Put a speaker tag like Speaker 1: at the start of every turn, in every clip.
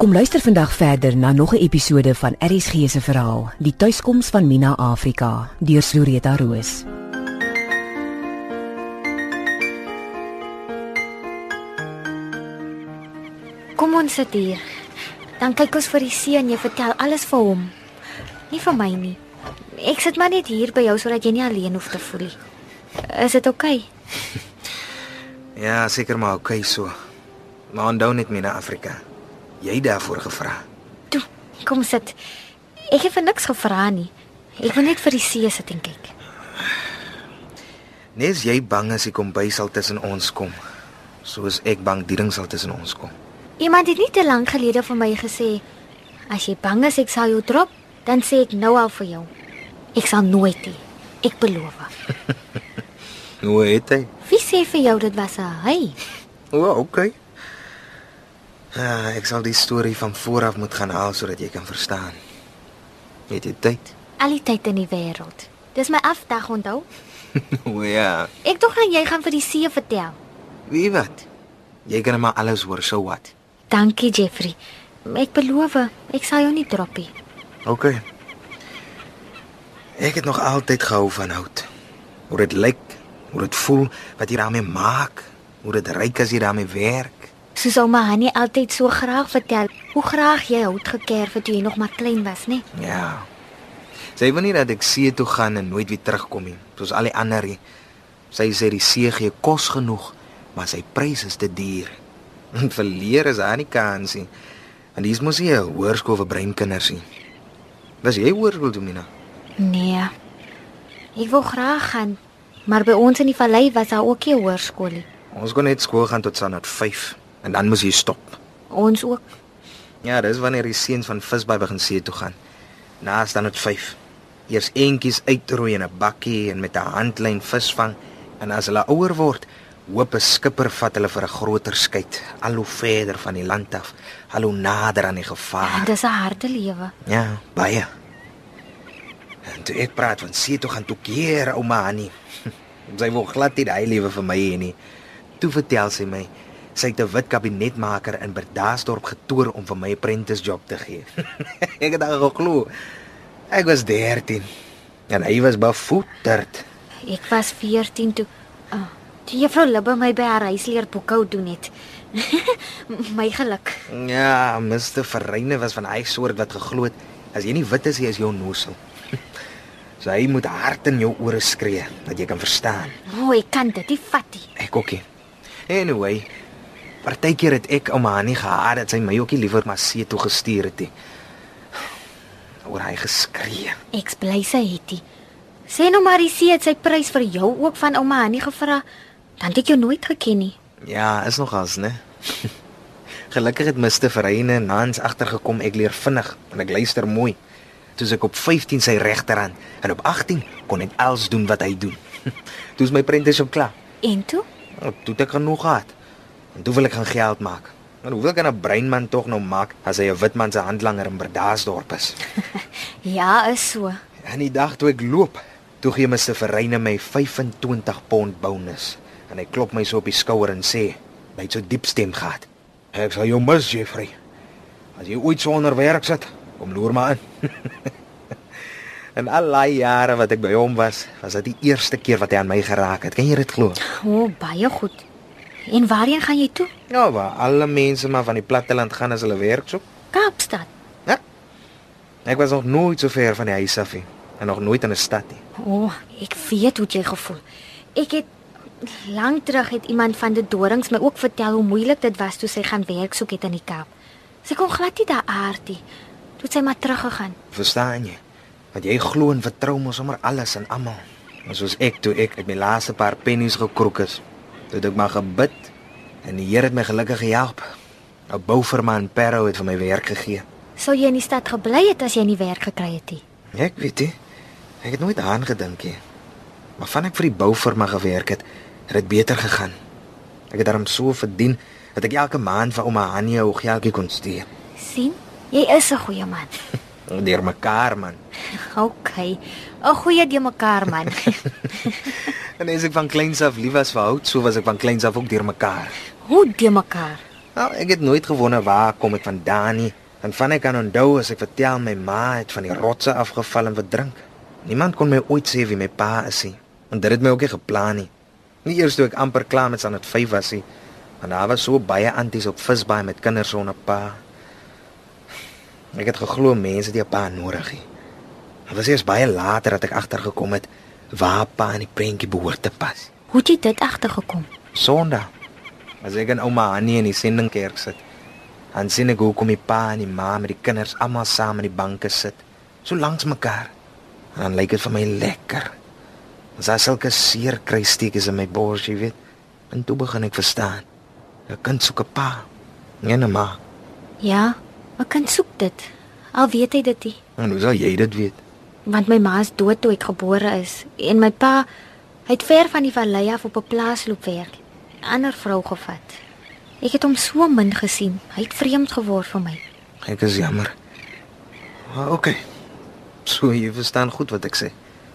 Speaker 1: Kom luister vandag verder na nog 'n episode van RSG se verhaal, Die tuiskoms van Mina Afrika, deur Floreta Roos.
Speaker 2: Kom ons sit hier. Dan kyk ons vir die see en jy vertel alles vir hom. Nie vir my nie. Ek sit maar net hier by jou sodat jy nie alleen hoef te voel nie. Is dit oukei? Okay?
Speaker 3: Ja, seker maar oukei okay, so. Maar onthou net Mina Afrika. Jy daarvoor gevra.
Speaker 2: Toe, kom sit. Ek het vir niks gevra nie. Ek wil net vir die see sit en kyk.
Speaker 3: Nes jy bang as ek kom by sal tussen ons kom. Soos ek bang die ding sal tussen ons kom.
Speaker 2: Iemand het nie te lank gelede vir my gesê as jy bang is ek sal jou drop, dan sê ek nou al vir jou. Ek sal nooit nie. Ek beloof.
Speaker 3: Hoe het hy?
Speaker 2: Wie sê vir jou dit was 'n hy?
Speaker 3: O, oh, okay. Ja, ek sal die storie van vooraf moet gaan haal sodat jy kan verstaan. Het jy tyd?
Speaker 2: Al die tyd in die wêreld. Dis my afdag onthou.
Speaker 3: o ja.
Speaker 2: Ek dink dan jy gaan vir die see vertel.
Speaker 3: Wie wat? Jy kan maar alles hoor, so wat.
Speaker 2: Dankie Jeffrey. Ek beloof, ek sal jou nie drop nie.
Speaker 3: OK. Ek het nog altyd gehou van hout. Hoe dit lyk, hoe dit voel, wat jy daarmee maak, hoe dit ryk as jy daarmee werk.
Speaker 2: Soos ouma Hanni altyd so graag vertel, hoe graag jy hout gekerf het toe jy nog maar klein was, né?
Speaker 3: Ja. Sy wil nie dat ek see toe gaan en nooit weer terugkom nie, soos al die ander. Sy sê die see gee kos genoeg, maar sy prys is te duur. En verleer is aan die kans nie. En dis mos nie 'n hoërskool vir breinkinders nie. Was jy hoërskool toe, Mina?
Speaker 2: Nee. Ek wou graag gaan, maar by ons in die vallei was daar ook 'n hoërskool nie.
Speaker 3: Ons kon net skool gaan tot standaard 5 en dan moes jy stop.
Speaker 2: Ons ook.
Speaker 3: Ja, dis wanneer die seuns van visbaai begin see toe gaan. Na standaard 5. Eers eentjies uitroei in 'n bakkie en met 'n handlyn visvang en as hulle ouer word, hoop 'n skipper vat hulle vir 'n groter skei, al hoe verder van die land af, al hoe nader aan die gevaar.
Speaker 2: En dis 'n harde lewe.
Speaker 3: Ja, baie. En toe ek praat van see toe gaan toe keer ouma Annie. sy wou glad nie daai lewe vir my hê nie. Toe vertel sy my sy het 'n wit kabinetmaker in Berdasdorp getoer om vir my 'n apprentice job te gee. ek het daar geglo. Ek was 13 en hy was bevoeterd.
Speaker 2: Ek was 14 toe oh, toe juffrou Libbe my by haar huis leer boekhou doen het. my geluk.
Speaker 3: Ja, Mr. Verreine was van hy soort wat geglo het as jy nie wit is, jy is jou nosel. so hy moet hard in jou ore skree dat jy kan verstaan.
Speaker 2: O, oh, ek kan dit nie vat nie.
Speaker 3: Ek ookie. Anyway, partykeer het ek ouma Annie gehaat dat sy my ookie liewer maar see toe gestuur het. Nie. Oor hy geskree.
Speaker 2: Ek bly sy het nie. Sê nou maar die see het sy prys vir jou ook van ouma Annie gevra. Dan het ek jou nooit geken nie.
Speaker 3: Ja, is nogals, né? Gelukkig het Mr. Verreine Nans agtergekom ek leer vinnig en ek luister mooi. Toe ek op 15 sy regterhand en op 18 kon ek alles doen wat hy doen. toe is my apprenticeship klaar.
Speaker 2: En toe?
Speaker 3: Toe het ek genoeg gehad. En toe wil ek gaan geld maak. Maar hoeveel kan 'n breinman tog nou maak as hy 'n witman se handlanger in Berdasdorp is?
Speaker 2: ja, is so.
Speaker 3: En die dag toe ek loop, toe gee Mr. Verreine my 25 pond bonus en hy klop my so op die skouer en sê, "Jy het so diep stem gehad. Ek sal jou mis, Jeffrey. As jy ooit sonder werk sit, kom loer maar in." en al die jare wat ek by hom was, was dit die eerste keer wat hy aan my geraak het. Kan jy dit glo?
Speaker 2: O, oh, baie goed. En waarheen gaan jy toe?
Speaker 3: Ja, waar alle mense maar van die platteland gaan as hulle werk soek.
Speaker 2: Kaapstad.
Speaker 3: Ja. Ek was nog nooit so ver van die huis af nie en nog nooit in 'n stad nie.
Speaker 2: O, oh, ek weet hoe jy gevoel. Ek het lank terug het iemand van die dorings my ook vertel hoe moeilik dit was toe sy gaan werk soek het in die Kaap. Sy kon glad nie daar aardie. Toe sy maar teruggegaan.
Speaker 3: Verstaan jy? Want jy glo en vertrou mos sommer alles en almal. En soos ek toe ek met my laaste paar pennies gekroek is, het ek maar gebid en die Here het my gelukkig gehelp. 'n Bouverman Perro het vir my werk gegee.
Speaker 2: Sou jy in die stad gebly het as jy nie werk gekry het nie?
Speaker 3: Ek weet nie. Ek het nooit daaraan gedink nie. Maar van ek vir die boufirma gewerk het, het dit beter gegaan. Ek het daarom so verdien dat ek elke maand vir ouma Hannie 'n geldjie kon stuur.
Speaker 2: sien? Jy is 'n goeie man.
Speaker 3: Deur mekaar man.
Speaker 2: OK. 'n Goeie deur mekaar man.
Speaker 3: en as ek van kleins af lief was vir hout, so was ek van kleins af ook deur mekaar.
Speaker 2: Hoe deur mekaar?
Speaker 3: Nou, ek het nooit gewonder waar kom ek vandaan nie. En van ek kan onthou as ek vertel my ma het van die rotse afgeval en verdrink. Niemand kon my ooit sê wie my pa is nie. En dit het my ook nie geplan nie. Nie eers toe ek amper klaar met standaard 5 was nie. Want daar was so baie anties op visbaai met kinders sonder pa. Ek het geglo mense het 'n pa nodig nie. Dit was eers baie later dat ek agtergekom het waar pa in die prentjie behoort te pas.
Speaker 2: Hoe het jy dit agtergekom?
Speaker 3: Sondag. As ek en ouma Annie in die sendingkerk sit, dan sien ek hoe kom die pa en die ma met die kinders almal saam in die banke sit, so langs mekaar. En dan lyk dit vir my lekker. Ons het sulke seer kruissteekies in my bors, jy weet. En toe begin ek verstaan. 'n Kind soek 'n pa, nie 'n ma.
Speaker 2: Ja, 'n kind soek dit. Al weet hy dit nie,
Speaker 3: En hoe sal jy dit weet?
Speaker 2: want my ma is dood toe ek gebore is en my pa hy het ver van die vallei af op 'n plaasloop werk. 'n Ander vrou gevat. Ek het hom so min gesien. Hy het vreemd geword vir my.
Speaker 3: Ek is jammer. Maar okay. So jy verstaan goed wat ek sê.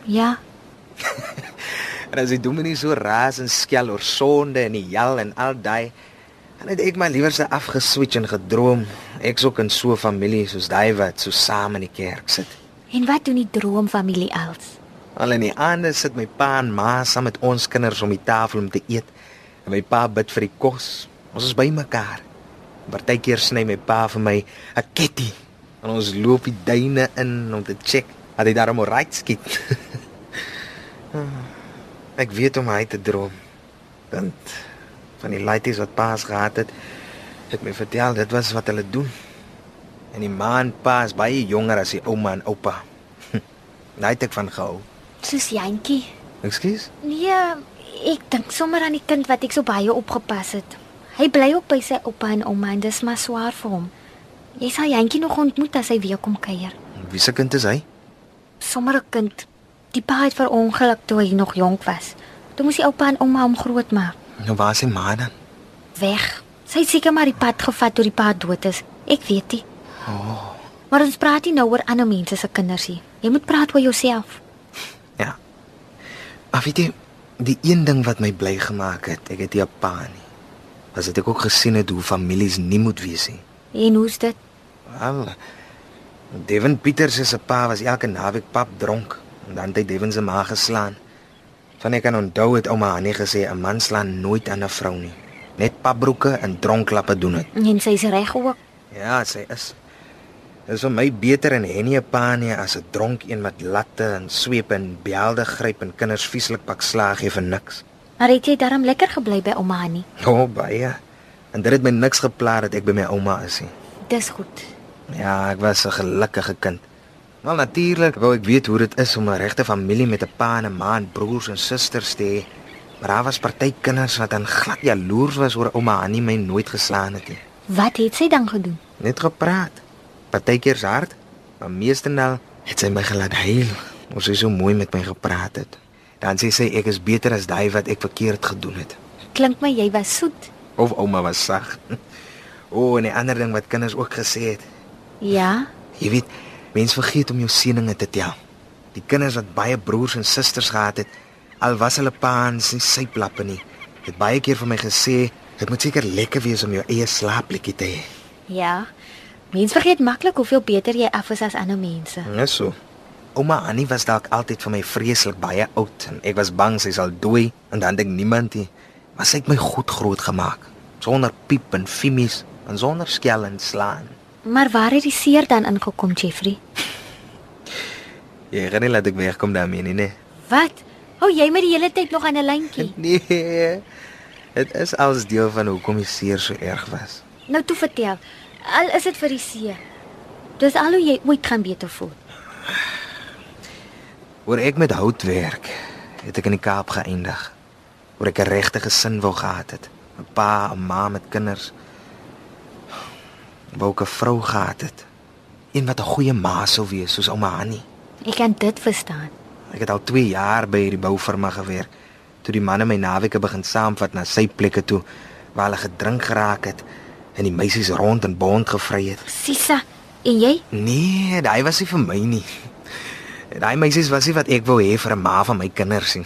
Speaker 2: Ja,
Speaker 3: En as die dominee so raas en skel oor sonde en die hel en al daai, dan het ek my liewerste afgeswitch en gedroom. Ek's ook in so 'n familie soos daai wat so saam in die kerk sit.
Speaker 2: en wat doen die droomfamilie els?
Speaker 3: Al in die aande sit my pa en ma saam met ons kinders om die tafel om te eet. En my pa bid vir die kos. Ons is by mekaar. Partykeer sny my pa vir my 'n ketty. En ons loop die duine in om te check dat hy daarom reg skiet. Ek weet om hy te droom. Want van die laities wat pa's gehad het, het my vertel dit was wat hulle doen. En die ma en pa is baie jonger as die ouma en oupa. Daai het ek van gehou.
Speaker 2: Soos Jantjie.
Speaker 3: Ekskuus?
Speaker 2: Nee, ek dink sommer aan die kind wat ek so baie opgepas het. Hy bly ook by sy oupa en ouma en dis maar swaar vir hom. Jy sal Jantjie nog ontmoet as hy weer kom kuier.
Speaker 3: Wie se kind is hy?
Speaker 2: Sommer 'n kind. Die pa het verongeluk toe hy nog jonk was. Toe moes die oupa en ouma hom grootmaak.
Speaker 3: Nou waar is sy ma dan?
Speaker 2: Weg. Sy het seker maar die pad gevat toe die pa dood is. Ek weet nie.
Speaker 3: Oh,
Speaker 2: Maar ons praat nie nou oor ander mense se kinders nie. Jy moet praat oor jouself.
Speaker 3: ja. Maar weet jy, die een ding wat my bly gemaak het, ek het nie 'n pa nie. Was dit ek ook gesien het hoe families nie moet wees nie.
Speaker 2: En hoe's dit?
Speaker 3: Wel. Devin Pieters se pa was elke naweek pap dronk en dan het hy Devin se ma geslaan. Van ek kan onthou het ouma Annie gesê 'n man slaan nooit aan 'n vrou nie. Net papbroeke en dronklappe doen dit.
Speaker 2: En sy's reg ook.
Speaker 3: Ja, sy is. Dis vir my beter in Henny 'n pa nie as 'n dronk een met latte en sweep en beelde gryp en kinders vieslik pak slaag gee vir niks.
Speaker 2: Maar het jy darm lekker gebly by ouma Annie?
Speaker 3: O, oh, baie. En dit het my niks gepla dat ek by my ouma is nie.
Speaker 2: Dis goed.
Speaker 3: Ja, ek was 'n gelukkige kind. Wel natuurlik wou ek weet hoe dit is om 'n regte familie met 'n pa en 'n ma en broers en susters te hê. Maar daar was party kinders wat dan glad jaloers was oor ouma Annie my nooit geslaan het nie.
Speaker 2: Wat het sy dan gedoen?
Speaker 3: Net gepraat. Partykeer hard, maar meestenal het sy my gelaat huil. Ons sy so mooi met my gepraat het. Dan sê sy ek is beter as daai wat ek verkeerd gedoen het.
Speaker 2: Klink my jy was soet.
Speaker 3: Of ouma was sag. O, oh, en 'n ander ding wat kinders ook gesê het.
Speaker 2: Ja.
Speaker 3: Jy weet, mens vergeet om jou seëninge te tel. Die kinders wat baie broers en susters gehad het, al was hulle paans nie syplappe nie, het baie keer vir my gesê, dit moet seker lekker wees om jou eie slaapplekkie te hê.
Speaker 2: Ja. Mens vergeet maklik hoeveel beter jy af is as ander mense.
Speaker 3: Net so. Ouma Annie was dalk altyd vir my vreeslik baie oud en ek was bang sy sal dooi en dan dink niemand nie. Maar sy het my goed groot gemaak, sonder piep en fimies en sonder skel en slaan.
Speaker 2: Maar waar het die seer dan ingekom, Jeffrey?
Speaker 3: Jy gaan nie laat ek wegkom daarmee nie, nee.
Speaker 2: Wat? Hou jy met die hele tyd nog aan 'n lyntjie?
Speaker 3: Nee. Dit is als deel van hoekom die seer so erg was.
Speaker 2: Nou toe vertel. Al is dit vir die see. Dis al hoe jy ooit gaan beter voel.
Speaker 3: Oor ek met hout werk, het ek in die Kaap geëindig. Oor ek 'n regte gesin wou gehad het. 'n Pa, 'n ma met kinders. Wou ek 'n vrou gehad het. Een wat 'n goeie ma sou wees soos ouma Annie.
Speaker 2: Ek kan dit verstaan.
Speaker 3: Ek het al 2 jaar by hierdie boufirma gewerk. Toe die manne my naweke begin saamvat na sy plekke toe waar hulle gedrink geraak het en die meisies rond en bond gevry het.
Speaker 2: Sisa, en jy?
Speaker 3: Nee, daai was nie vir my nie. Daai meisies was nie wat ek wou hê vir 'n ma van my kinders nie.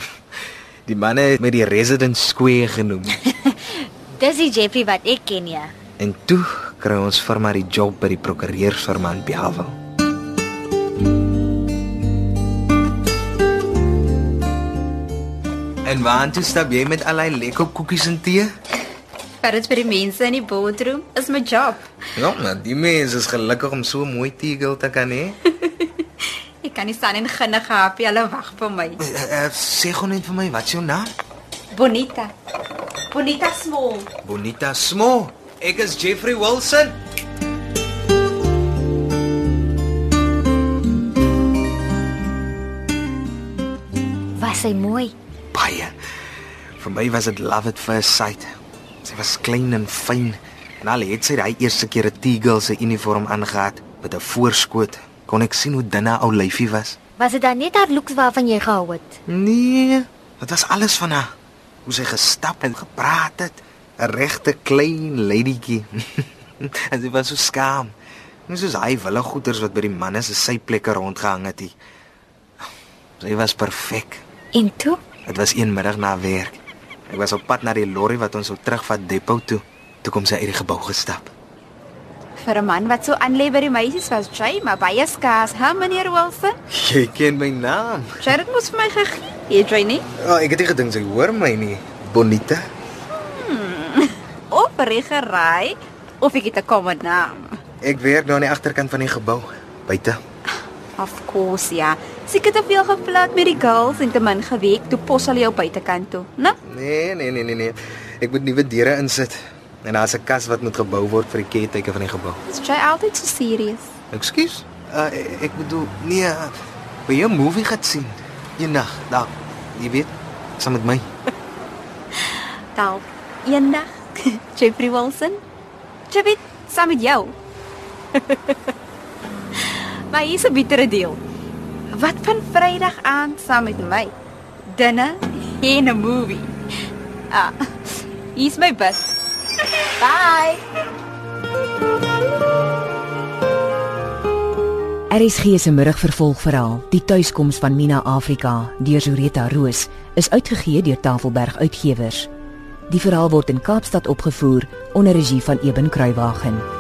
Speaker 3: Die manne het my die resident square genoem.
Speaker 2: Dis die Jeffrey wat ek ken ja.
Speaker 3: En toe kry ons firma die job by die prokureursfirma in Bellville. En waar toe stap jy met al die lekker koekies en tee?
Speaker 4: Vat dit vir die mense in die boardroom. Is my job.
Speaker 3: Ja, maar die mense is gelukkig om so mooi teegel te kan hê.
Speaker 4: Ek kan nie staan en ginnig happy hulle wag vir my.
Speaker 3: Uh, uh, sê gou net vir my, wat is jou naam?
Speaker 4: Bonita. Bonita Small.
Speaker 3: Bonita Smo. Ek is Jeffrey Wilson.
Speaker 2: Was hy mooi?
Speaker 3: Baie. Vir my was dit love at first sight. Sy was klein en fyn. En al het sy daai eerste keer 'n Teagle se uniform aangetree met 'n voorskoot, kon ek sien hoe dun haar ou lyfie was.
Speaker 2: Was dit dan net haar looks waarvan jy gehou het?
Speaker 3: Nee, dit was alles van haar. Hoe sy gestap en gepraat het, 'n regte klein ladytjie. en sy was so skaam. Nie soos hy wille goeters wat by die manne se syplekke rondgehang het nie. Sy was perfek.
Speaker 2: En toe?
Speaker 3: Dit was een middag na werk. Ek was op pad na die lorry wat ons sou terugvat depot toe. Toe kom sy uit die gebou gestap.
Speaker 4: Vir 'n man wat so aanlê by die meisies was jy, maar baie skaars, hè, meneer Wilson?
Speaker 3: Jy ken my naam.
Speaker 4: Jy het dit mos vir my gegee, jy nie?
Speaker 3: Ja, oh, ek het nie gedink sy hoor my nie. Bonita.
Speaker 4: Of regery of ek het 'n kom naam.
Speaker 3: Ek werk nou aan die agterkant van die gebou, buite.
Speaker 4: Of course, ja. Seker te veel geflirt met die girls en te min geweek toe pos al jou buitekant toe, né?
Speaker 3: Nee, nee, nee, nee, nee. Ek moet nuwe deure insit. En daar's 'n kas wat moet gebou word vir die caretaker van die gebou.
Speaker 4: Is jy altyd so serious?
Speaker 3: Ekskuus. Uh, ek bedoel, nee, uh, wil jy 'n movie gaan sien? Eendag, daar. Jy weet, saam met my.
Speaker 4: Dalk eendag Jeffrey Wilson. Jy weet, saam met jou. maar hier's 'n bittere deel. Wat van Vrydag aand saam met my? Dinner en 'n movie. Ah, hier's my bus. Bye.
Speaker 1: RSG se middagvervolgverhaal, Die tuiskoms van Mina Afrika deur Zureta Roos, is uitgegee deur Tafelberg Uitgewers. Die verhaal word in Kaapstad opgevoer onder regie van Eben Kruiwagen.